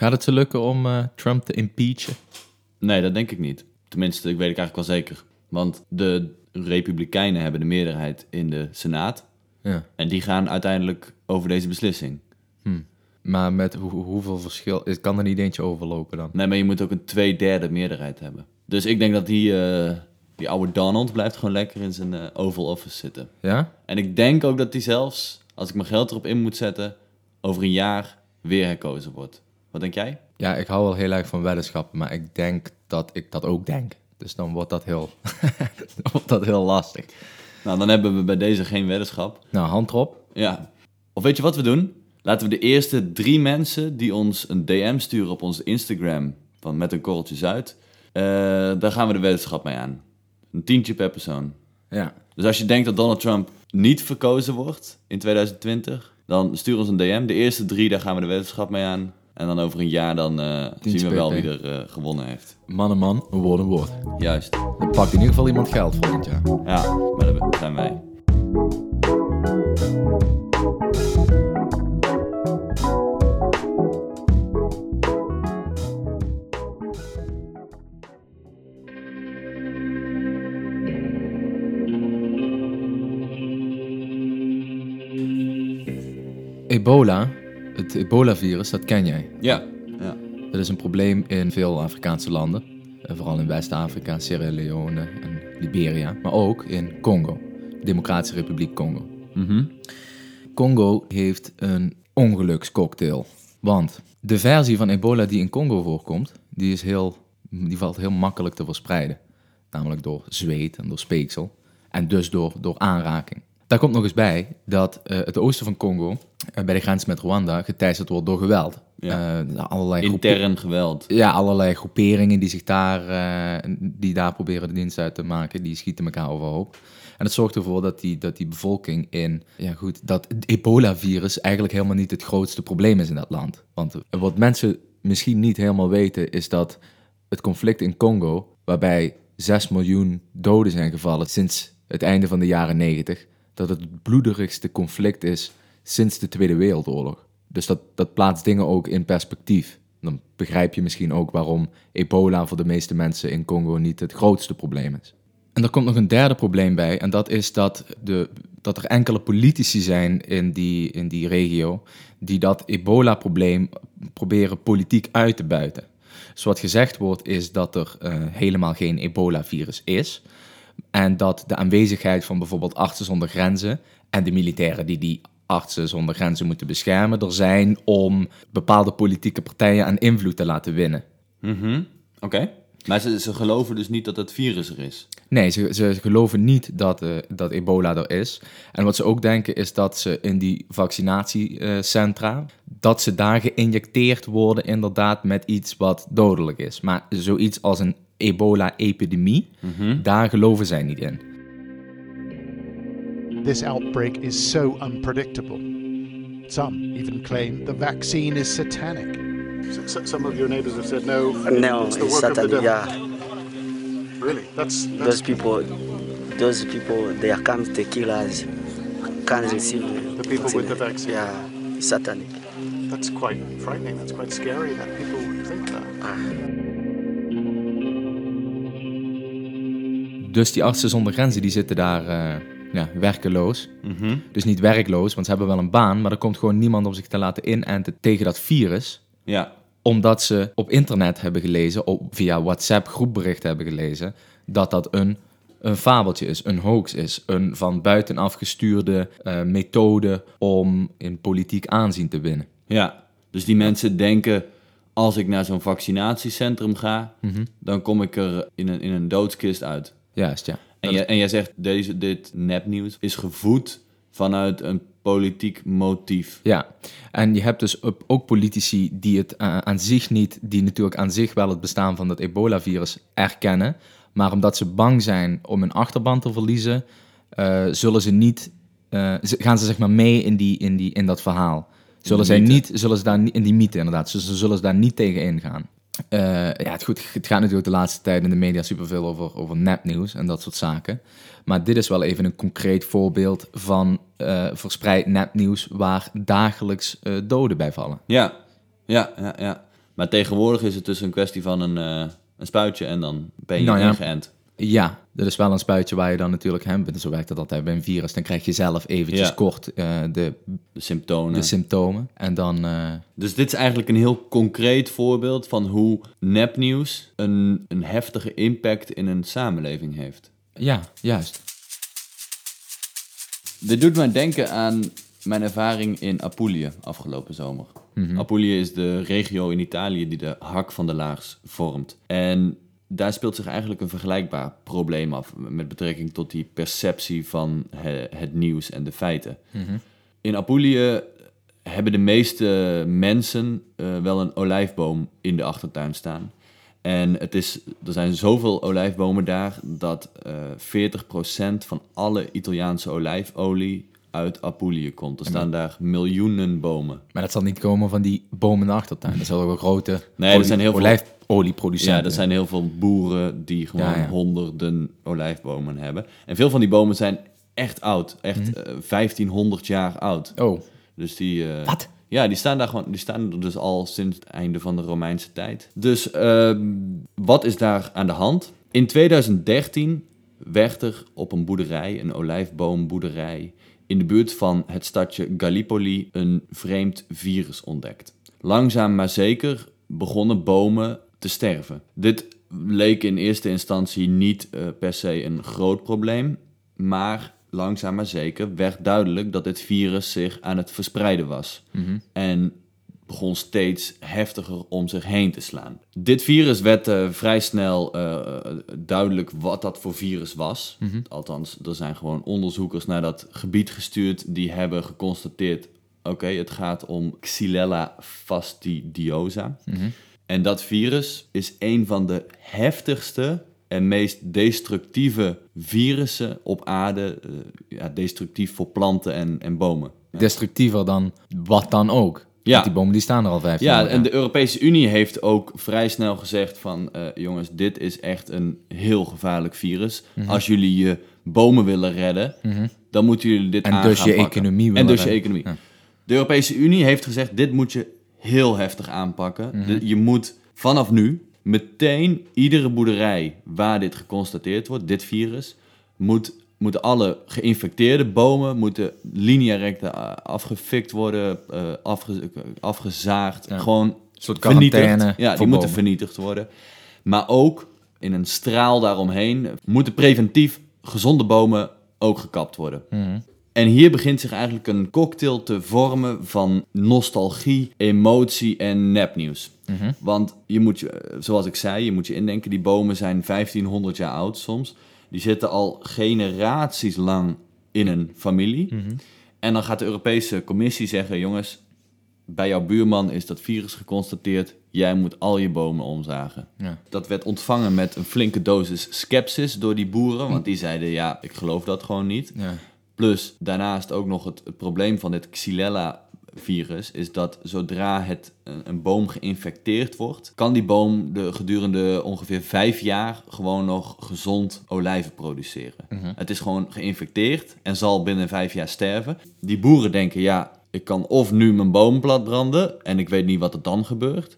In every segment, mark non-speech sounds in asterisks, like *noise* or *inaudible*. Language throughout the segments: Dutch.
Gaat het ze lukken om eh, Trump te impeachen? Nee, dat denk ik niet. Tenminste, ik weet ik eigenlijk wel zeker. Want de Republikeinen hebben de meerderheid in de Senaat. Ja. En die gaan uiteindelijk over deze beslissing. Maar met hoe- hoeveel verschil... Kan er niet eentje overlopen dan? Nee, maar je moet ook een tweederde meerderheid hebben. Dus ik denk dat die, eh, die oude Donald blijft gewoon lekker in zijn eh, Oval Office zitten. Ja? En ik denk ook dat hij zelfs, als ik mijn geld erop in moet zetten, over een jaar weer herkozen wordt. Wat denk jij? Ja, ik hou wel heel erg van weddenschappen, maar ik denk dat ik dat ook denk. Dus dan wordt dat heel, *laughs* dan wordt dat heel lastig. Nou, dan hebben we bij deze geen weddenschap. Nou, hand erop. Ja. Of weet je wat we doen? Laten we de eerste drie mensen die ons een DM sturen op onze Instagram van met een korreltje Zuid, eh, daar gaan we de weddenschap mee aan. Een tientje per persoon. Ja. Dus als je denkt dat Donald Trump niet verkozen wordt in 2020, dan stuur ons een DM. De eerste drie, daar gaan we de weddenschap mee aan. En dan over een jaar dan eh, zien we wel wie er eh, gewonnen heeft. Man en man, een woord een woord. Juist. Dan pakt in ieder geval iemand geld volgend jaar. Ja, maar dat zijn wij. Ebola, het ebola-virus, dat ken jij. Ja. ja. Dat is een probleem in veel Afrikaanse landen. Eh, Vooral in West-Afrika, Sierra Leone en Liberia. Maar ook in Congo, Democratische Republiek Congo. Mhm. Congo heeft een ongelukscocktail. Want de versie van ebola die in Congo voorkomt, die, is heel, die valt heel makkelijk te verspreiden. Namelijk door zweet en door speeksel. En dus door, door aanraking. Daar komt nog eens bij dat eh, het oosten van Congo, eh, bij de grens met Rwanda, geteisterd wordt door geweld. Ja. Eh, allerlei Intern geweld. ja, allerlei groeperingen die zich daar, die daar proberen de dienst uit te maken, die schieten elkaar overhoop. En dat zorgt ervoor dat die, dat die bevolking in, ja goed, dat het ebola-virus eigenlijk helemaal niet het grootste probleem is in dat land. Want wat mensen misschien niet helemaal weten, is dat het conflict in Congo, waarbij 6 miljoen doden zijn gevallen sinds het einde van de jaren 90, dat het het bloederigste conflict is sinds de Tweede Wereldoorlog. Dus dat, dat plaatst dingen ook in perspectief. Dan begrijp je misschien ook waarom ebola voor de meeste mensen in Congo niet het grootste probleem is. En er komt nog een derde probleem bij, en dat is dat, de, dat er enkele politici zijn in die, in die regio die dat ebola-probleem proberen politiek uit te buiten. Dus wat gezegd wordt is dat er eh, helemaal geen ebola-virus is. En dat de aanwezigheid van bijvoorbeeld artsen zonder grenzen en de militairen die die artsen zonder grenzen moeten beschermen, er zijn om bepaalde politieke partijen aan invloed te laten winnen. Mhm. Oké. Maar ze, ze geloven dus niet dat het virus er is. Nee, ze, ze geloven niet dat, eh, dat ebola er is. En wat ze ook denken is dat ze in die vaccinatiecentra, dat ze daar geïnjecteerd worden inderdaad met iets wat dodelijk is. Maar zoiets als een ebola-epidemie, mhm. daar geloven zij niet in. This outbreak is so unpredictable. Some even claim the vaccine is satanic. some of your neighbors have said no. No, it's, Satan. Yeah, Really? That's, those people, those people, they are come to kill us. Can't receive The people with the vaccine. Yeah, it's satanic. that's quite frightening. That's quite scary that people would think that. Ah. Dus die artsen zonder grenzen die zitten daar eh, ja, werkeloos. Dus niet werkloos, want ze hebben wel een baan, maar er komt gewoon niemand om zich te laten inenten tegen dat virus. Ja. Omdat ze op internet hebben gelezen, op, via WhatsApp groepberichten hebben gelezen, dat dat een, een fabeltje is, een hoax is. Een van buitenaf gestuurde eh, methode om in politiek aanzien te winnen. Ja. Dus die mensen denken, als ik naar zo'n vaccinatiecentrum ga, dan kom ik er in een, in een doodskist uit. Juist, ja. En, jij, en jij zegt, deze, dit nepnieuws is gevoed vanuit een politiek motief. Ja, en je hebt dus ook- politici die het eh, aan zich niet, die natuurlijk aan zich wel het bestaan van dat ebola-virus erkennen, maar omdat ze bang zijn om hun achterban te verliezen, eh, zullen ze niet, eh, gaan ze zeg maar mee in, die, in, die, in dat verhaal. Zullen, zij niet, zullen ze daar niet, in die mythe inderdaad, ze zullen ze daar niet tegen ingaan. Eh, ja, het, goed, het gaat natuurlijk de laatste tijd in de media superveel over, over nepnieuws en dat soort zaken. Maar dit is wel even een concreet voorbeeld van eh, verspreid nepnieuws waar dagelijks eh, doden bij vallen. Ja, ja, ja, ja. Maar tegenwoordig is het dus een kwestie van een, een spuitje en dan ben je Nou ingeënt. Ja, dat is wel een spuitje waar je dan natuurlijk, hè, zo werkt het altijd bij een virus, dan krijg je zelf eventjes Ja. kort eh, de, De symptomen. de symptomen. En dan, eh, Dus dit is eigenlijk een heel concreet voorbeeld van hoe nepnieuws een, een heftige impact in een samenleving heeft. ja, juist. Dit doet mij denken aan mijn ervaring in Apulië afgelopen zomer. Apulië is de regio in Italië die de hak van de laars vormt. En daar speelt zich eigenlijk een vergelijkbaar probleem af met betrekking tot die perceptie van he- het nieuws en de feiten. In Apulië hebben de meeste mensen eh, wel een olijfboom in de achtertuin staan. En het is, er zijn zoveel olijfbomen daar dat eh 40% van alle Italiaanse olijfolie uit Apulië komt. Er staan daar miljoenen bomen. Maar dat zal niet komen van die bomen in de achtertuin. Dat zal wel grote Nee, er zijn heel veel- olijfolieproducenten. Ja, er zijn heel veel boeren die gewoon Ja, ja. honderden olijfbomen hebben. En veel van die bomen zijn echt oud. Echt eh, 1500 jaar oud. Oh, Dus die... eh, Wat? Ja, die staan daar gewoon, die staan er dus al sinds het einde van de Romeinse tijd. Dus ehm, wat is daar aan de hand? In 2013 werd er op een boerderij, een olijfboomboerderij, in de buurt van het stadje Gallipoli een vreemd virus ontdekt. Langzaam maar zeker begonnen bomen te sterven. Dit leek in eerste instantie niet eh, per se een groot probleem, maar langzaam maar zeker werd duidelijk dat dit virus zich aan het verspreiden was. En begon steeds heftiger om zich heen te slaan. Dit virus werd eh, vrij snel eh, duidelijk wat dat voor virus was. Althans, er zijn gewoon onderzoekers naar dat gebied gestuurd die hebben geconstateerd: oké, het gaat om Xylella fastidiosa. En dat virus is een van de heftigste en meest destructieve virussen op aarde. eh, ja, destructief voor planten en, en bomen. destructiever dan wat dan ook. Ja. Die bomen die staan er al 15 Ja, jaar. en de Europese Unie heeft ook vrij snel gezegd van... eh, jongens, dit is echt een heel gevaarlijk virus. Mhm. Als jullie je bomen willen redden, dan moeten jullie dit En aan dus gaan je pakken. economie En willen dus je economie. Ja. De Europese Unie heeft gezegd, dit moet je heel heftig aanpakken. Mhm. De- je moet vanaf nu meteen iedere boerderij waar dit geconstateerd wordt, dit virus... Moet, moeten alle geïnfecteerde bomen moeten linea recta eh, afgefikt worden, eh, afge- afgezaagd. Ja. Gewoon Een soort quarantaine Ja, die moeten vernietigd worden. Maar ook in een straal daaromheen moeten preventief gezonde bomen ook gekapt worden. Mhm. En hier begint zich eigenlijk een cocktail te vormen van nostalgie, emotie en nepnieuws. Mhm. Want je moet je, eh, zoals ik zei, je moet je indenken, die bomen zijn 1500 jaar oud soms. Die zitten al generaties lang in een familie. Mhm. En dan gaat de Europese Commissie zeggen, jongens, bij jouw buurman is dat virus geconstateerd. Jij moet al je bomen omzagen. Ja. Dat werd ontvangen met een flinke dosis sceptisch door die boeren. Want die zeiden, ja, ik geloof dat gewoon niet. Ja. Plus, daarnaast ook nog het, het probleem van dit Xylella-virus... is dat zodra het, een, een boom geïnfecteerd wordt... kan die boom de, gedurende ongeveer vijf jaar... gewoon nog gezond olijven produceren. Het is gewoon geïnfecteerd en zal binnen vijf jaar sterven. Die boeren denken, ja, ik kan of nu mijn boom platbranden... en ik weet niet wat er dan gebeurt...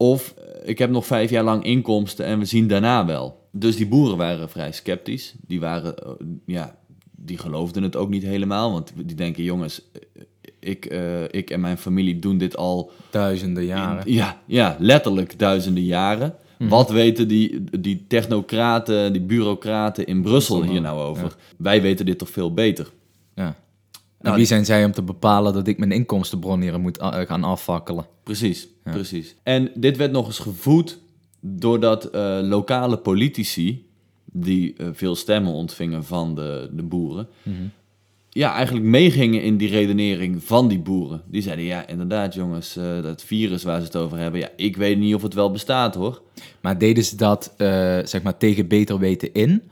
Of eh, ik heb nog vijf jaar lang inkomsten en we zien daarna wel. Dus die boeren waren vrij sceptisch. Die waren, eh, ja, die geloofden het ook niet helemaal. Want die denken, jongens, ik, eh, ik en mijn familie doen dit al, Duizenden jaren. ja, ja letterlijk duizenden jaren. Wat weten die, die technocraten, die bureaucraten in Brussel hier nou over? Wij weten dit toch veel beter. Ja. En Nou, wie zijn zij om te bepalen dat ik mijn inkomstenbron hier moet eh, gaan afvakkelen? Precies, precies. En dit werd nog eens gevoed doordat eh, lokale politici, die veel stemmen ontvingen van de, de boeren, ja, eigenlijk meegingen in die redenering van die boeren. Die zeiden, ja, inderdaad jongens, eh, dat virus waar ze het over hebben, ja, ik weet niet of het wel bestaat hoor. Maar deden ze dat eh, zeg maar tegen beter weten in?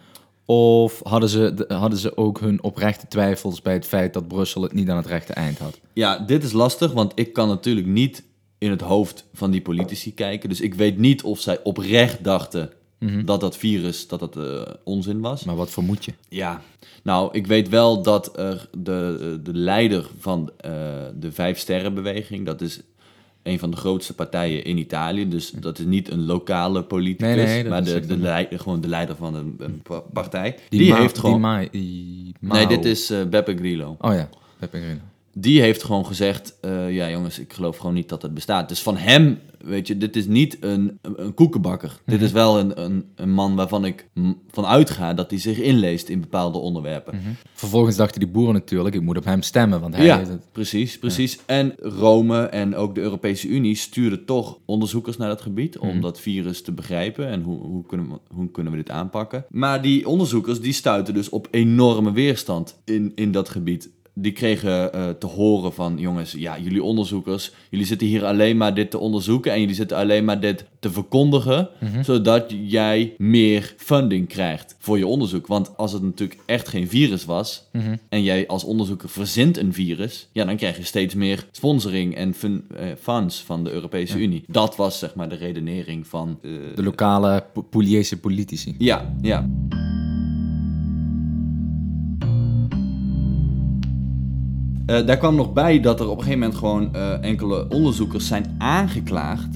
Of hadden ze, de- hadden ze ook hun oprechte twijfels bij het feit dat Brussel het niet aan het rechte eind had? Ja, dit is lastig, want ik kan natuurlijk niet in het hoofd van die politici kijken. Dus ik weet niet of zij oprecht dachten dat dat virus, dat dat eh, onzin was. Maar wat vermoed je? Ja, nou, ik weet wel dat er de, de leider van eh, de Vijf Sterrenbeweging, dat is een van de grootste partijen in Italië. Dus dat is niet een lokale politicus, Nee, nee, dat maar de, de, leider, gewoon de leider van een, een pa- partij. Die, heeft gewoon... Die nee, dit is eh, Beppe Grillo. Oh ja, Beppe Grillo. Die heeft gewoon gezegd, eh, ja jongens, ik geloof gewoon niet dat het bestaat. Dus van hem, weet je, dit is niet een, een, koekenbakker. Dit is wel een, een, een man waarvan ik van uitga dat hij zich inleest in bepaalde onderwerpen. Vervolgens dachten die boeren natuurlijk, ik moet op hem stemmen, want hij Ja, heeft het... precies, precies. En Rome en ook de Europese Unie stuurden toch onderzoekers naar dat gebied om dat virus te begrijpen en hoe, hoe, kunnen we, hoe kunnen we dit aanpakken. Maar die onderzoekers die stuiten dus op enorme weerstand in, in dat gebied. Die kregen eh, te horen van, jongens, ja, jullie onderzoekers, jullie zitten hier alleen maar dit te onderzoeken en jullie zitten alleen maar dit te verkondigen, zodat jij meer funding krijgt voor je onderzoek. Want als het natuurlijk echt geen virus was en jij als onderzoeker verzint een virus, ja, dan krijg je steeds meer sponsoring en fun- eh, funds van de Europese Unie. Dat was zeg maar de redenering van... eh, De lokale Pugliese politici. ja, ja. Eh, daar kwam nog bij dat er op een gegeven moment gewoon eh, enkele onderzoekers zijn aangeklaagd.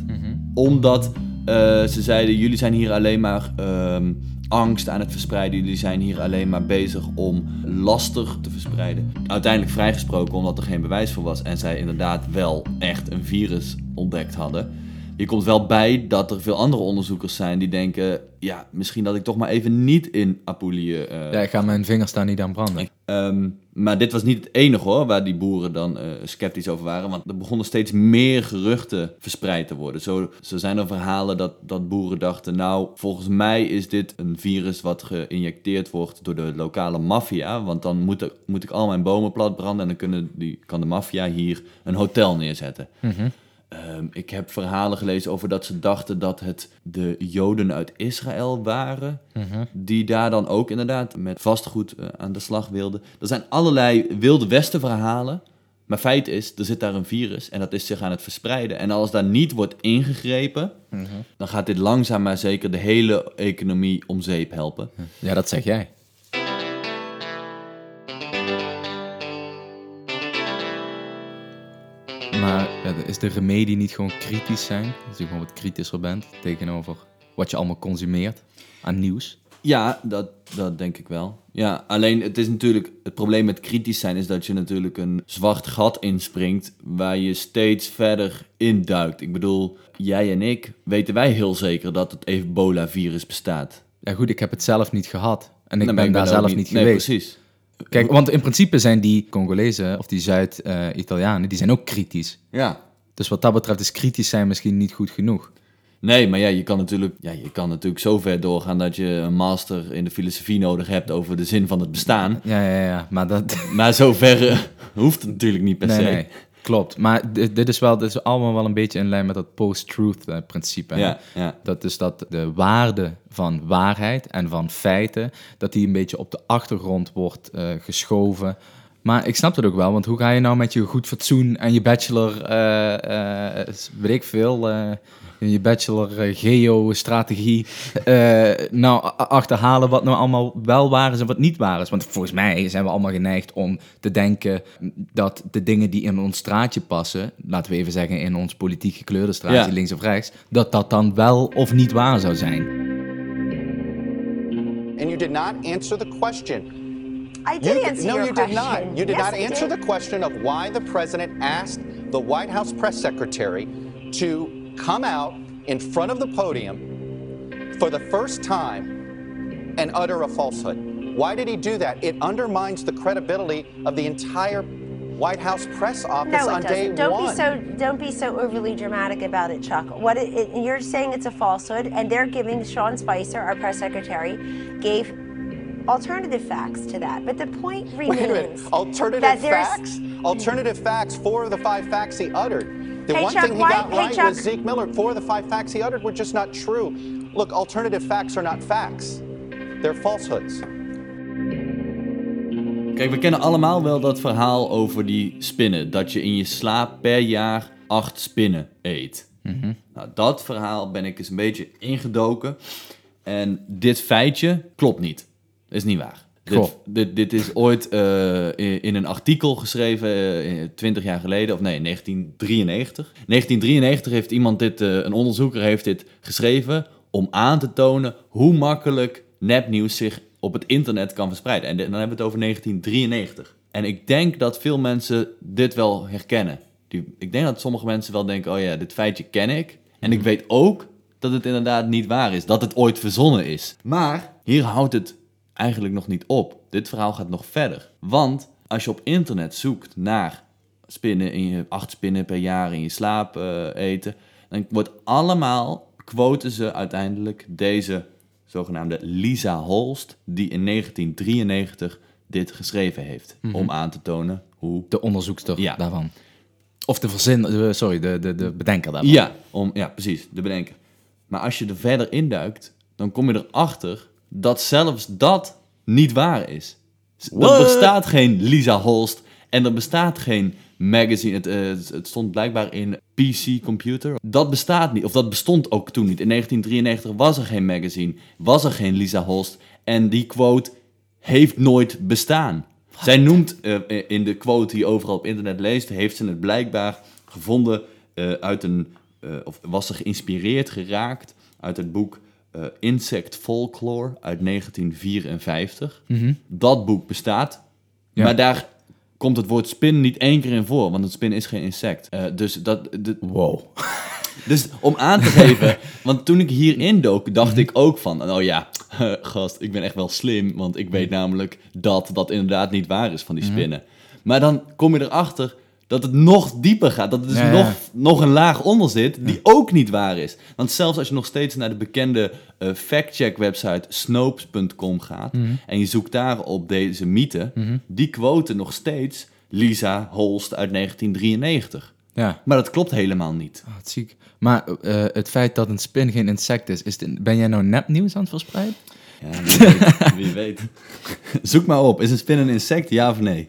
Omdat eh, ze zeiden, jullie zijn hier alleen maar ehm, angst aan het verspreiden. Jullie zijn hier alleen maar bezig om laster te verspreiden. Uiteindelijk vrijgesproken omdat er geen bewijs voor was. En zij inderdaad wel echt een virus ontdekt hadden. Hier komt wel bij dat er veel andere onderzoekers zijn die denken... ja, misschien dat ik toch maar even niet in Apulië... eh, Ja, ik ga mijn vingers daar niet aan branden. Ehm, maar dit was niet het enige hoor, waar die boeren dan eh, sceptisch over waren. Want er begonnen steeds meer geruchten verspreid te worden. Zo, zijn er verhalen dat, dat boeren dachten... nou, volgens mij is dit een virus wat geïnjecteerd wordt door de lokale maffia. Want dan moet, moet ik al mijn bomen plat branden... en dan kunnen die, kan de maffia hier een hotel neerzetten. Ehm, ik heb verhalen gelezen over dat ze dachten dat het de Joden uit Israël waren. Die daar dan ook inderdaad met vastgoed eh, aan de slag wilden. Er zijn allerlei wilde westen verhalen. Maar feit is, er zit daar een virus en dat is zich aan het verspreiden. En als daar niet wordt ingegrepen, dan gaat dit langzaam maar zeker de hele economie om zeep helpen. Ja, dat zeg jij. Is de remedie niet gewoon kritisch zijn? Dat je gewoon wat kritischer bent tegenover wat je allemaal consumeert aan nieuws? Ja, dat, dat denk ik wel. Ja, alleen het is natuurlijk, het probleem met kritisch zijn is dat je natuurlijk een zwart gat inspringt waar je steeds verder induikt. Ik bedoel, jij en ik weten wij heel zeker dat het ebola-virus bestaat. Ja goed, ik heb het zelf niet gehad. En ik Nou, maar ben daar zelf niet, nee, geweest. precies. Kijk, want in principe zijn die Congolezen of die Zuid-Italianen, die zijn ook kritisch. Ja. Dus wat dat betreft is kritisch zijn misschien niet goed genoeg. Nee, maar ja, je kan natuurlijk, ja, je kan natuurlijk zo ver doorgaan dat je een master in de filosofie nodig hebt over de zin van het bestaan. Ja, ja, ja, maar dat... Maar zover eh, hoeft het natuurlijk niet per Nee, se. nee, klopt. Maar dit, dit is wel, dit is allemaal wel een beetje in lijn met dat post-truth eh, principe. Ja, ja. Dat is dat de waarde van waarheid en van feiten, dat die een beetje op de achtergrond wordt eh, geschoven. Maar ik snap het ook wel, want hoe ga je nou met je goed fatsoen en je bachelor, eh, weet ik veel, je bachelor eh, geostrategie, eh nou achterhalen wat nou allemaal wel waar is en wat niet waar is? Want volgens mij zijn we allemaal geneigd om te denken dat de dingen die in ons straatje passen, laten we even zeggen in ons politiek gekleurde straatje, Ja. links of rechts, dat dat dan wel of niet waar zou zijn. And you did not answer the question. I did You- answer no, your you question. did not. You did Yes, not answer did. the question of why the president asked the White House press secretary to come out in front of the podium for the first time and utter a falsehood. Why did he do that? It undermines the credibility of the entire White House press office No, on it day doesn't. Don't one. be so don't be so overly dramatic about it, Chuck. What it, it, you're saying it's a falsehood, and they're giving Sean Spicer, our press secretary, gave alternative facts to that. But the point remains Wait a minute. Alternative facts? Alternative facts. Four of the five facts he uttered. The Hey, one Chuck, thing he why- got hey, right Chuck. was Zeke Miller. Four of the five facts he uttered were just not true. Look, alternative facts are not facts. They're falsehoods. Kijk, we kennen allemaal wel dat verhaal over die spinnen. Dat je in je slaap per jaar acht spinnen eet. Nou, dat verhaal ben ik eens een beetje ingedoken. En dit feitje klopt niet. Is niet waar. Dit, dit, dit is ooit eh, in, in een artikel geschreven, eh, 20 jaar geleden, of nee, 1993. 1993 heeft iemand dit, eh, een onderzoeker heeft dit geschreven om aan te tonen hoe makkelijk nepnieuws zich op het internet kan verspreiden. En dan hebben we het over 1993. En ik denk dat veel mensen dit wel herkennen. Die, ik denk dat sommige mensen wel denken, oh ja, dit feitje ken ik. En ik weet ook dat het inderdaad niet waar is, dat het ooit verzonnen is. Maar hier houdt het eigenlijk nog niet op. Dit verhaal gaat nog verder. Want als je op internet zoekt naar spinnen in je acht spinnen per jaar in je slaap eh, eten, dan wordt allemaal quoten ze uiteindelijk deze zogenaamde Lisa Holst, die in 1993 dit geschreven heeft, om aan te tonen hoe De onderzoekster Ja. daarvan. Of de verzin, sorry, de, de, de bedenker daarvan. Ja, om, ja, precies, de bedenker. Maar als je er verder induikt, dan kom je erachter dat zelfs dat niet waar is. Er bestaat geen Lisa Holst en er bestaat geen magazine. Het, eh, het stond blijkbaar in PC Computer. Dat bestaat niet, of dat bestond ook toen niet. In 1993 was er geen magazine, was er geen Lisa Holst. En die quote heeft nooit bestaan. Zij noemt eh, in de quote die je overal op internet leest, heeft ze het blijkbaar gevonden eh, uit een, of was ze geïnspireerd geraakt uit het boek eh, Insect Folklore uit 1954. Dat boek bestaat, Ja. maar daar komt het woord spin niet één keer in voor, want het spin is geen insect. Eh, dus dat, de, Wow. *laughs* dus om aan te geven, *laughs* want toen ik hierin dook, dacht ik ook van, oh ja, *laughs* gast, ik ben echt wel slim, want ik weet namelijk dat dat inderdaad niet waar is van die spinnen. Maar dan kom je erachter dat het nog dieper gaat, dat er dus Ja, ja. nog, nog een laag onder zit die ook niet waar is. Want zelfs als je nog steeds naar de bekende eh, fact-check website snopes.com gaat en je zoekt daar op deze mythe, die quoten nog steeds Lisa Holst uit 1993. Ja, Maar dat klopt helemaal niet. oh, wat ziek. Maar eh, het feit dat een spin geen insect is, is het- ben jij nou nepnieuws aan het verspreiden? Ja, wie weet. wie weet. *laughs* Zoek maar op. Is een spin een insect, ja of nee?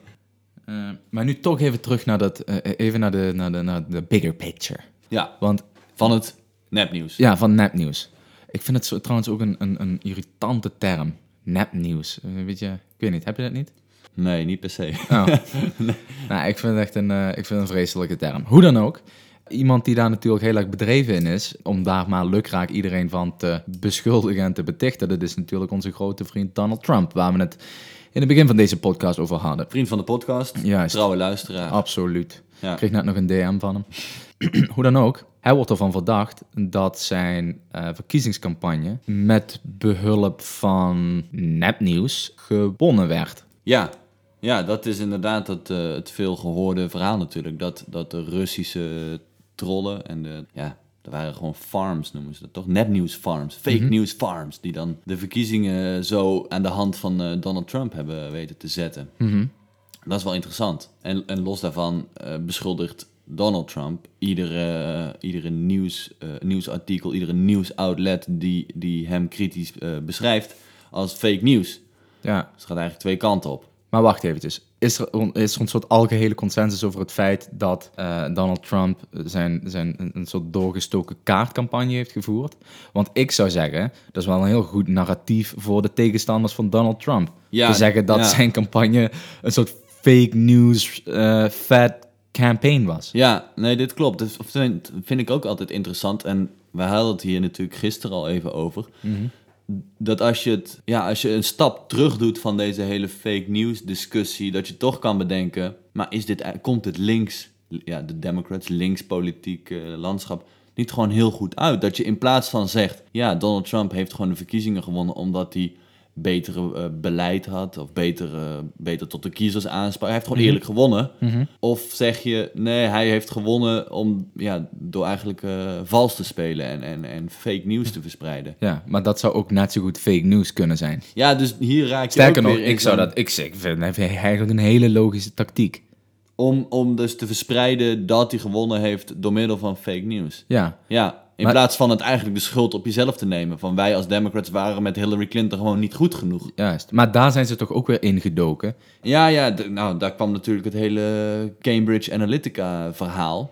Eh, maar nu toch even terug naar, dat, eh, even naar de, naar, de, naar de bigger picture. Ja, Want van het nepnieuws. ja, van nepnieuws. Ik vind het zo, trouwens ook een, een, een irritante term. Nepnieuws. Eh, weet je, ik weet niet, heb je dat niet? Nee, niet per se. Oh. *laughs* nou, ik vind het echt een, eh, ik vind het een vreselijke term. Hoe dan ook. Iemand die daar natuurlijk heel erg bedreven in is, om daar maar lukraak iedereen van te beschuldigen en te betichten, dat is natuurlijk onze grote vriend Donald Trump, waar we het in het begin van deze podcast over hadden. Vriend van de podcast, Juist. trouwe luisteraar. Absoluut. Ja. Ik kreeg net nog een DM van hem. *clears throat* Hoe dan ook, hij wordt ervan verdacht dat zijn eh, verkiezingscampagne met behulp van nepnieuws gewonnen werd. Ja. ja, dat is inderdaad het, eh, het veel gehoorde verhaal natuurlijk. Dat, dat de Russische trollen en de, ja, er waren gewoon farms noemen ze dat toch? Nepnieuws farms, fake news farms. Die dan de verkiezingen zo aan de hand van eh, Donald Trump hebben weten te zetten. Dat is wel interessant. En, en los daarvan eh, beschuldigt Donald Trump iedere, iedere nieuws, eh, nieuwsartikel, iedere nieuwsoutlet die, die hem kritisch beschrijft als fake nieuws. Ja, Dus het gaat eigenlijk twee kanten op. Maar wacht eventjes. Is er, is er een soort algehele consensus over het feit dat eh, Donald Trump zijn, zijn een, een soort doorgestoken kaartcampagne heeft gevoerd? Want ik zou zeggen, dat is wel een heel goed narratief voor de tegenstanders van Donald Trump. Ja, Te zeggen dat ja. zijn campagne een soort fake news eh fat campaign was. Ja, nee, dit klopt. Dat vind, vind ik ook altijd interessant. En we hadden het hier natuurlijk gisteren al even over. Dat als je, het, ja, als je een stap terug doet van deze hele fake news discussie, dat je toch kan bedenken, maar is dit, komt het links, ja, de Democrats, links politiek eh, landschap, niet gewoon heel goed uit? Dat je in plaats van zegt, ja, Donald Trump heeft gewoon de verkiezingen gewonnen omdat hij betere eh, beleid had of beter, eh, beter tot de kiezers aansprak. Hij heeft gewoon eerlijk gewonnen. Of zeg je, nee, hij heeft gewonnen om, ja, door eigenlijk eh, vals te spelen en, en, en fake nieuws te verspreiden. Ja, maar dat zou ook net zo goed fake news kunnen zijn. Ja, dus hier raak je Sterker ook nog, ik zou dat, ik, ik vind eigenlijk een hele logische tactiek. Om, om dus te verspreiden dat hij gewonnen heeft door middel van fake nieuws. Ja, Ja, in Maar- plaats van het eigenlijk de schuld op jezelf te nemen. Van wij als Democrats waren met Hillary Clinton gewoon niet goed genoeg. juist. Maar daar zijn ze toch ook weer ingedoken. Ja, ja, d- nou, daar kwam natuurlijk het hele Cambridge Analytica verhaal.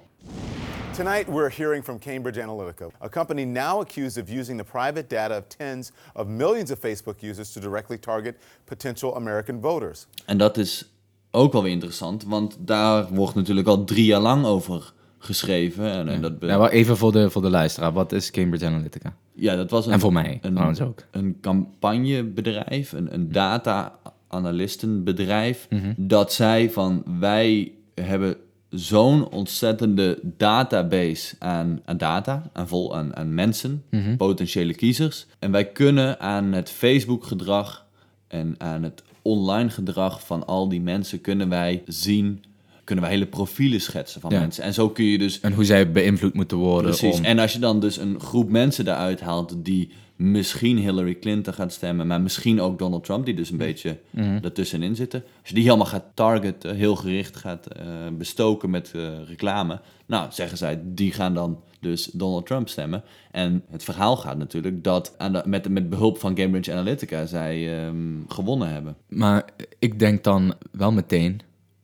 Tonight, we're hearing from Cambridge Analytica, a company now accused of using the private data of tens of millions of Facebook users to directly target potential American voters. En dat is ook wel weer interessant, want daar wordt natuurlijk al drie jaar lang over geschreven. En, en dat, be- maar even voor de, voor de luisteraar. Wat is Cambridge Analytica? ja, dat was een, En voor mij een, ook. een campagnebedrijf, een, een data-analistenbedrijf, Mhm. dat zei van wij hebben zo'n ontzettende database aan, aan data, aan, vol, aan, aan mensen, Mhm. potentiële kiezers. En wij kunnen aan het Facebook-gedrag en aan het online gedrag van al die mensen kunnen wij zien, kunnen wij hele profielen schetsen van Ja. mensen. En zo kun je dus En hoe zij beïnvloed moeten worden. Precies. Om, En als je dan dus een groep mensen eruit haalt die misschien Hillary Clinton gaat stemmen, maar misschien ook Donald Trump, die dus een beetje ertussenin zitten. Als je die helemaal gaat targeten, heel gericht gaat eh, bestoken met eh, reclame, nou zeggen zij, die gaan dan dus Donald Trump stemmen. En het verhaal gaat natuurlijk dat aan de, met, met behulp van Cambridge Analytica zij ehm, gewonnen hebben. Maar ik denk dan wel meteen,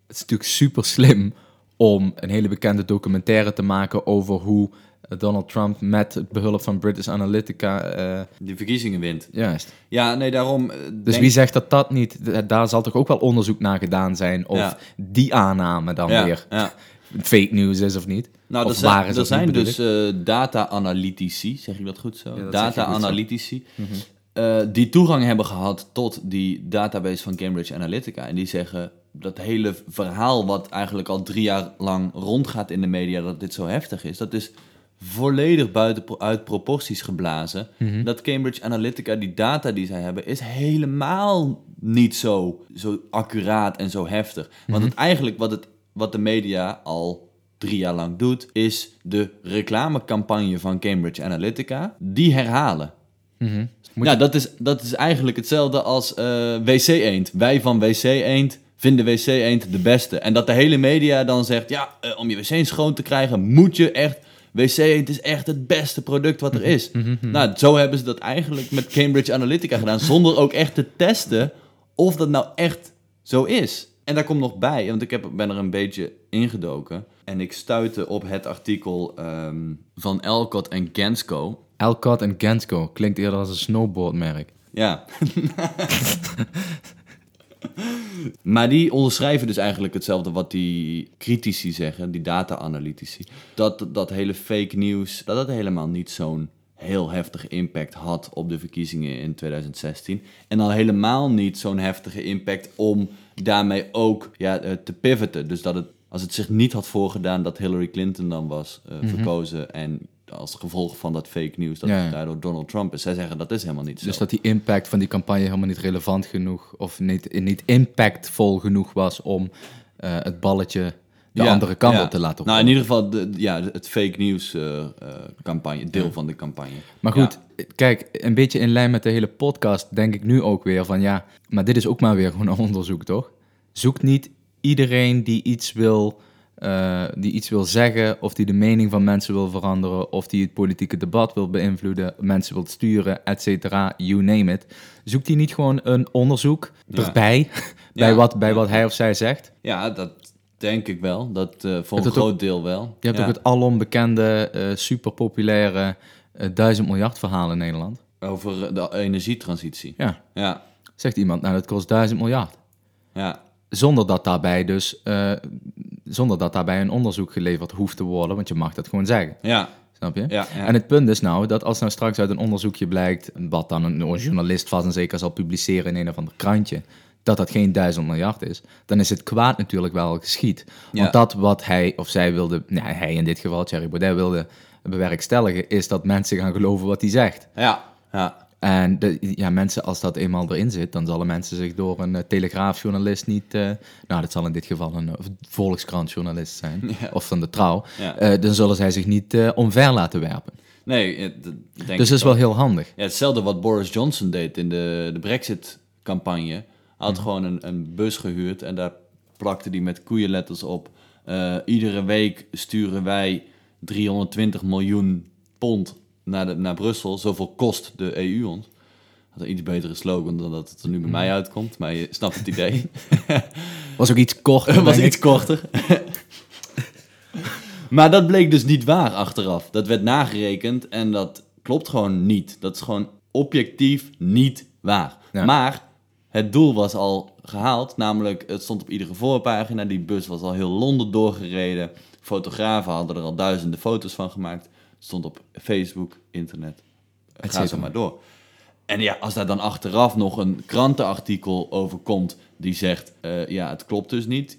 het is natuurlijk super slim om een hele bekende documentaire te maken over hoe Donald Trump met het behulp van British Analytica, eh, Die verkiezingen wint. juist. Ja, nee, daarom... eh, Dus denk- wie zegt dat dat niet, daar zal toch ook wel onderzoek naar gedaan zijn of Ja. die aanname dan Ja, weer ja. *laughs* fake news is of niet. Nou, of er zijn, waar is er of zijn dus eh, data-analytici, zeg ik dat goed zo? Mhm. data-analytici, eh, die toegang hebben gehad tot die database van Cambridge Analytica. En die zeggen dat hele verhaal wat eigenlijk al drie jaar lang rondgaat in de media, dat dit zo heftig is, dat is volledig buiten uit proporties geblazen. Mhm. Dat Cambridge Analytica, die data die zij hebben, is helemaal niet zo, zo accuraat en zo heftig. Want Mhm. het eigenlijk wat, het, wat de media al drie jaar lang doet, is de reclamecampagne van Cambridge Analytica, die herhalen. Mhm. Ja, je- dat is, dat is eigenlijk hetzelfde als eh, WC Eend. Wij van WC Eend vinden WC Eend de beste. En dat de hele media dan zegt, ja, eh, om je wc schoon te krijgen moet je echt... WC Eend is echt het beste product wat er Mhm. is. Nou, zo hebben ze dat eigenlijk met Cambridge Analytica gedaan, zonder ook echt te testen of dat nou echt zo is. En daar komt nog bij, want ik heb, ben er een beetje ingedoken. En ik stuitte op het artikel ehm, van Elcott en Gensco. Alcott en Gensco klinkt eerder als een snowboardmerk. Ja. *laughs* maar die onderschrijven dus eigenlijk hetzelfde wat die critici zeggen, die data-analytici. Dat dat hele fake nieuws, dat dat helemaal niet zo'n heel heftige impact had op de verkiezingen in 2016. En al helemaal niet zo'n heftige impact om daarmee ook ja, eh, te pivoten. Dus dat het, als het zich niet had voorgedaan dat Hillary Clinton dan was eh, verkozen en als gevolg van dat fake nieuws dat Ja, daardoor Donald Trump is. Zij zeggen dat is helemaal niet zo. Dus dat die impact van die campagne helemaal niet relevant genoeg of niet, niet impactvol genoeg was om eh, het balletje de Ja, andere kant ja. op te laten Nou, in ieder geval de, ja, het fake nieuws eh, eh, campagne, deel van de campagne. Maar goed, kijk, een beetje in lijn met de hele podcast denk ik nu ook weer van ja, maar dit is ook maar weer gewoon een onderzoek, toch? Zoekt niet iedereen die iets wil, eh, die iets wil zeggen of die de mening van mensen wil veranderen of die het politieke debat wil beïnvloeden, mensen wil sturen, et cetera, you name it. Zoekt die niet gewoon een onderzoek Ja. erbij, *laughs* *laughs* bij, Ja, wat, bij ja. wat hij of zij zegt? Ja, dat denk ik wel. Dat eh, voor Het een ook- groot deel wel. Je hebt ook het alom bekende, eh super populaire eh, duizend miljard verhaal in Nederland. Over de energietransitie. Ja, Ja, zegt iemand, nou dat kost duizend miljard. ja. Zonder dat daarbij dus, zonder dat daarbij een onderzoek geleverd hoeft te worden, want je mag dat gewoon zeggen. Ja, Snap je? Ja, ja. En het punt is nou dat als nou straks uit een onderzoekje blijkt, wat dan een journalist vast en zeker zal publiceren in een of ander krantje, dat dat geen duizend miljard is, dan is het kwaad natuurlijk wel geschied. Want Ja. dat wat hij of zij wilde, nou, hij in dit geval, Thierry Baudet, wilde bewerkstelligen, is dat mensen gaan geloven wat hij zegt. ja, ja. En de, ja, mensen, als dat eenmaal erin zit, dan zullen mensen zich door een eh, telegraafjournalist niet... eh, nou, dat zal in dit geval een eh, volkskrantjournalist zijn, *laughs* Ja. of van de trouw. Ja. Dan zullen zij zich niet omver laten werpen. Nee, dat denk dus dat is wel heel handig. Ja, hetzelfde wat Boris Johnson deed in de, de Brexit-campagne. Hij had Mhm. gewoon een, een bus gehuurd en daar plakte hij met koeienletters op. iedere week sturen wij 320 miljoen pond naar, de, naar Brussel. Zoveel kost de EU ons. Dat is een iets betere slogan dan dat het er nu bij Mhm. mij uitkomt. Maar je snapt het idee. *laughs* Was ook iets korter. *laughs* Was iets korter. *laughs* Maar dat bleek dus niet waar achteraf. Dat werd nagerekend en dat klopt gewoon niet. Dat is gewoon objectief niet waar. Ja. Maar het doel was al gehaald, namelijk het stond op iedere voorpagina. Die bus was al heel Londen doorgereden. Fotografen hadden er al duizenden foto's van gemaakt. Stond op Facebook, internet. Et Ga zo cetera. maar door. En ja, als daar dan achteraf nog een krantenartikel over komt die zegt, eh, ja, het klopt dus niet.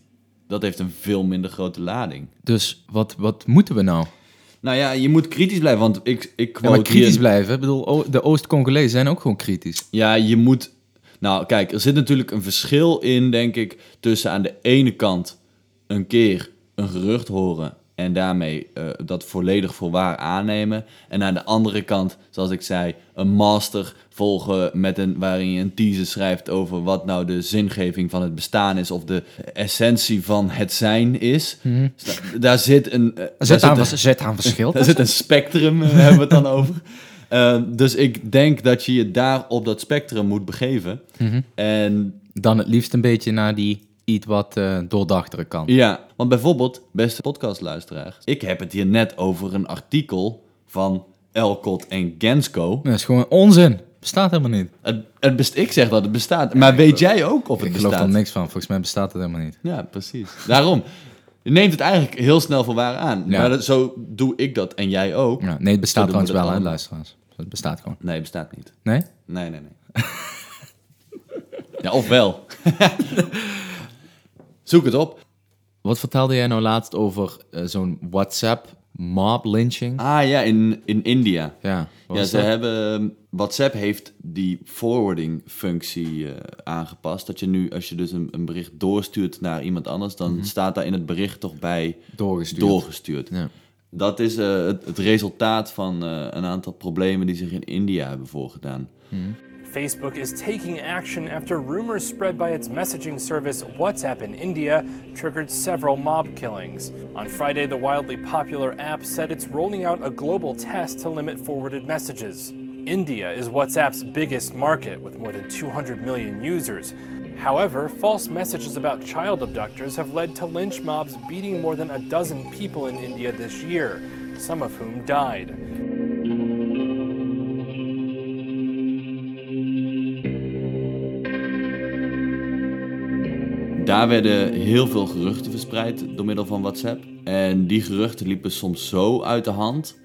Dat heeft een veel minder grote lading. Dus wat, wat moeten we nou? Nou ja, je moet kritisch blijven, want ik, ik Ja, maar kritisch hier- blijven. Ik bedoel, de Oost-Congolezen zijn ook gewoon kritisch. Ja, je moet... Nou, kijk, er zit natuurlijk een verschil in, denk ik, tussen aan de ene kant een keer een gerucht horen en daarmee eh, dat volledig voor waar aannemen. En aan de andere kant, zoals ik zei, een master volgen met een, waarin je een teaser schrijft over wat nou de zingeving van het bestaan is of de essentie van het zijn is. Dus da- daar zit een... daar Zet aan, een- aan verschil. *laughs* daar zit een spectrum, eh, hebben we het dan *laughs* over. Dus ik denk dat je je daar op dat spectrum moet begeven. En Dan het liefst een beetje naar die iets wat eh doordachtere kant. ja, want bijvoorbeeld, beste podcastluisteraars, ik heb het hier net over een artikel van Elcott en Gensco. Dat is gewoon onzin. Bestaat helemaal niet. Het, het best, ik zeg dat het bestaat, maar weet jij ook of het Ik geloof bestaat? er niks van. Volgens mij bestaat het helemaal niet. Ja, precies. Daarom. Je neemt het eigenlijk heel snel voor waar aan. Ja. Maar dat, zo doe ik dat en jij ook. Ja, nee, het bestaat trouwens wel, hè, luisteraars. Het bestaat gewoon. Nee, het bestaat niet. Nee? Nee, nee, nee. *laughs* ja, of wel. *laughs* Zoek het op. Wat vertelde jij nou laatst over eh, zo'n WhatsApp mob lynching? Ah ja, in, in India. Ja, Ja, ze dat? hebben... WhatsApp heeft die forwarding functie eh, aangepast. Dat je nu, als je dus een, een bericht doorstuurt naar iemand anders, dan staat daar in het bericht toch bij doorgestuurd. doorgestuurd. Ja. Dat is eh, het, het resultaat van een aantal problemen die zich in India hebben voorgedaan. Facebook is taking action after rumors spread by its messaging service WhatsApp in India triggered several mob killings. On Friday, the wildly popular app said it's rolling out a global test to limit forwarded messages. India is WhatsApp's biggest market with more than 200 million users. However, false messages about child abductors have led to lynch mobs beating more than a dozen people in India this year, some of whom died. Daar werden heel veel geruchten verspreid door middel van WhatsApp. En die geruchten liepen soms zo uit de hand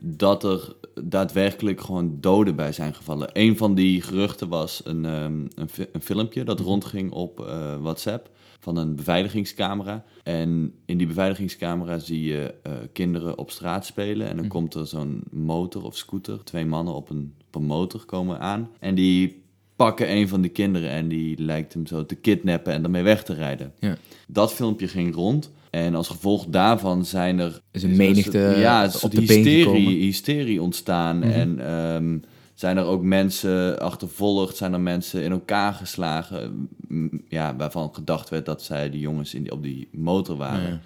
dat er daadwerkelijk gewoon doden bij zijn gevallen. Een van die geruchten was een, ehm, een, een filmpje dat rondging op eh, WhatsApp van een beveiligingscamera. En in die beveiligingscamera zie je eh, kinderen op straat spelen. En dan komt er zo'n motor of scooter, twee mannen op een, op een motor komen aan. En die pakken een van die kinderen en die lijkt hem zo te kidnappen en daarmee weg te rijden. Ja. Dat filmpje ging rond. En als gevolg daarvan zijn er... Is een menigte ja, een op soort de been hysterie, hysterie ontstaan. En ehm, zijn er ook mensen achtervolgd, zijn er mensen in elkaar geslagen. m, Ja, waarvan gedacht werd dat zij die jongens in die, op die motor waren.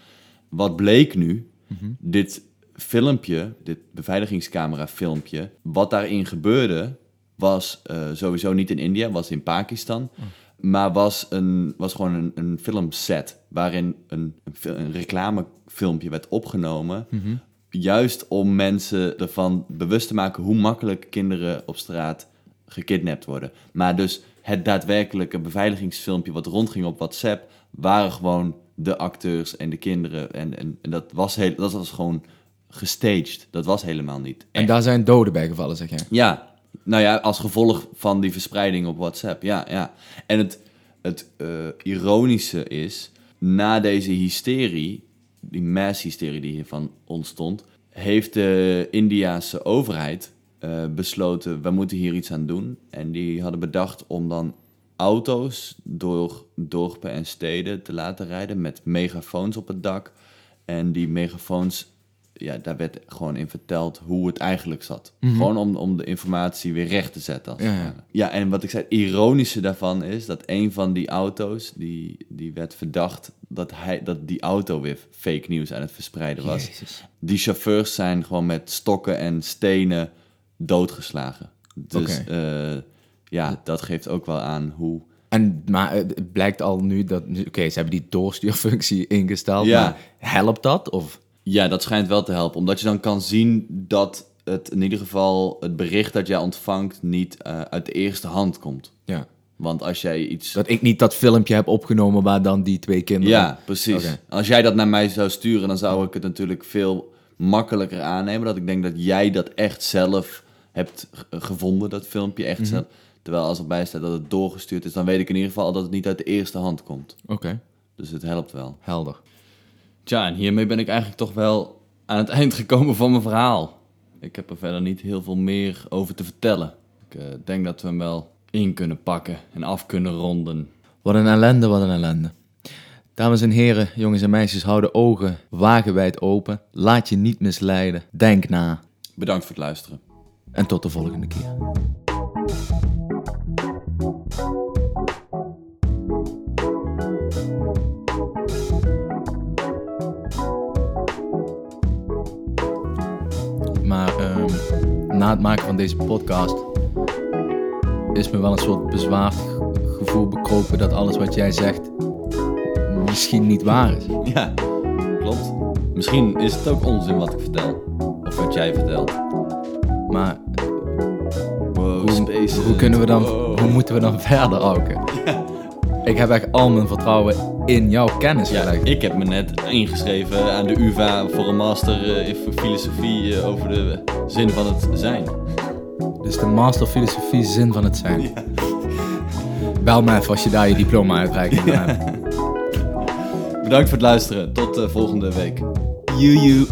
Wat bleek nu? Dit filmpje, dit beveiligingscamera filmpje, wat daarin gebeurde, was eh, sowieso niet in India, was in Pakistan. Maar was, een, was gewoon een, een filmset waarin een, een, fil- een reclamefilmpje werd opgenomen. Juist om mensen ervan bewust te maken hoe makkelijk kinderen op straat gekidnapt worden. Maar dus het daadwerkelijke beveiligingsfilmpje wat rondging op WhatsApp, waren gewoon de acteurs en de kinderen. En, en, en dat, was heel, dat was gewoon gestaged. Dat was helemaal niet. En daar zijn doden bij gevallen, zeg jij. Ja, nou ja, als gevolg van die verspreiding op WhatsApp. Ja, ja. En het, het eh, ironische is, na deze hysterie, die mass-hysterie die hiervan ontstond, heeft de Indiase overheid eh, besloten, we moeten hier iets aan doen. En die hadden bedacht om dan auto's door dorpen en steden te laten rijden met megafoons op het dak. En die megafoons, ja, daar werd gewoon in verteld hoe het eigenlijk zat. Gewoon om, om de informatie weer recht te zetten. Als Ja, ja. en wat ik zei, het ironische daarvan is dat een van die auto's, die, die werd verdacht dat, hij, dat die auto weer fake nieuws aan het verspreiden was. Jezus. Die chauffeurs zijn gewoon met stokken en stenen doodgeslagen. Dus eh, ja, dat geeft ook wel aan hoe... En, maar het het blijkt al nu dat... Oké, ze hebben die doorstuurfunctie ingesteld, Ja. maar helpt dat? Of Ja, dat schijnt wel te helpen. Omdat je dan kan zien dat het in ieder geval het bericht dat jij ontvangt niet eh, uit de eerste hand komt. Ja. Want als jij iets. Dat ik niet dat filmpje heb opgenomen waar dan die twee kinderen... Ja, precies. Als jij dat naar mij zou sturen, dan zou ik het natuurlijk veel makkelijker aannemen. Dat ik denk dat jij dat echt zelf hebt g- gevonden, dat filmpje echt Mhm. zelf. Terwijl als erbij staat dat het doorgestuurd is, dan weet ik in ieder geval dat het niet uit de eerste hand komt. Oké, Dus het helpt wel. helder. Tja, en hiermee ben ik eigenlijk toch wel aan het *laughs* eind gekomen van mijn verhaal. Ik heb er verder niet heel veel meer over te vertellen. Ik eh, denk dat we hem wel in kunnen pakken en af kunnen ronden. Wat een ellende, wat een ellende. Dames en heren, jongens en meisjes, hou de ogen wagenwijd open. Laat je niet misleiden. Denk na. Bedankt voor het luisteren. En tot de volgende keer. Na het maken van deze podcast is me wel een soort bezwaard gevoel bekropen dat alles wat jij zegt misschien niet waar is. Ja, klopt. Misschien is het ook onzin wat ik vertel. Of wat jij vertelt. Maar Wow, hoe, hoe kunnen we dan, Wow. hoe moeten we dan verder, Auke? *laughs* Ik heb echt al mijn vertrouwen in jouw kennis Ja, gelegd. ik heb me net ingeschreven aan de UvA voor een master eh, in filosofie eh, over de zin van het zijn. Dus de master filosofie zin van het zijn. *laughs* Bel me even als je daar je diploma uitreikt. Bedankt voor het luisteren. Tot eh, volgende week. You.